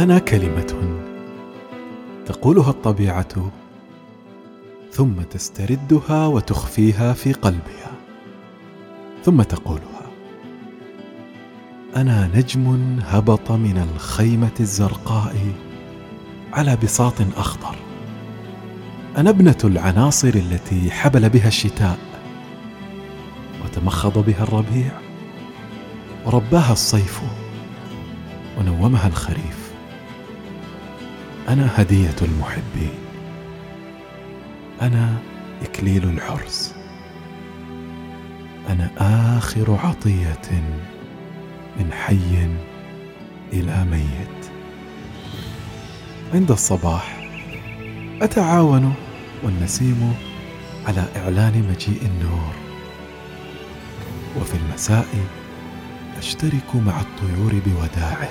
أنا كلمة تقولها الطبيعة ثم تستردها وتخفيها في قلبها ثم تقولها أنا نجم هبط من الخيمة الزرقاء على بساط أخضر. أنا ابنة العناصر التي حبل بها الشتاء وتمخض بها الربيع ورباها الصيف ونومها الخريف. أنا هدية المحبين. أنا إكليل العرس. أنا آخر عطية من حي إلى ميت. عند الصباح أتعاون والنسيم على إعلان مجيء النور. وفي المساء أشترك مع الطيور بوداعه.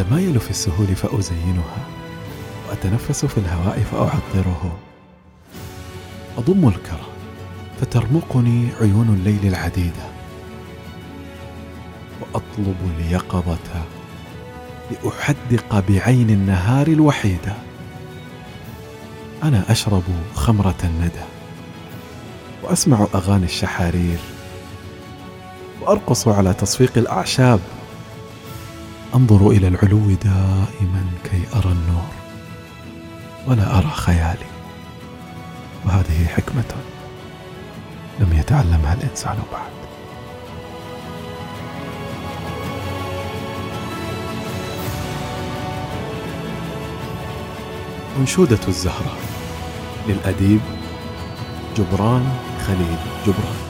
أتمايل في السهول فأزينها وأتنفس في الهواء فأعطره. أضم الكرى فترمقني عيون الليل العديدة. وأطلب اليقظة لأحدق بعين النهار الوحيدة. أنا أشرب خمرة الندى وأسمع أغاني الشحارير وأرقص على تصفيق الأعشاب. أنظر إلى العلو دائما كي أرى النور ولا أرى خيالي وهذه حكمة لم يتعلمها الإنسان بعد. أنشودة الزهرة للأديب جبران خليل جبران.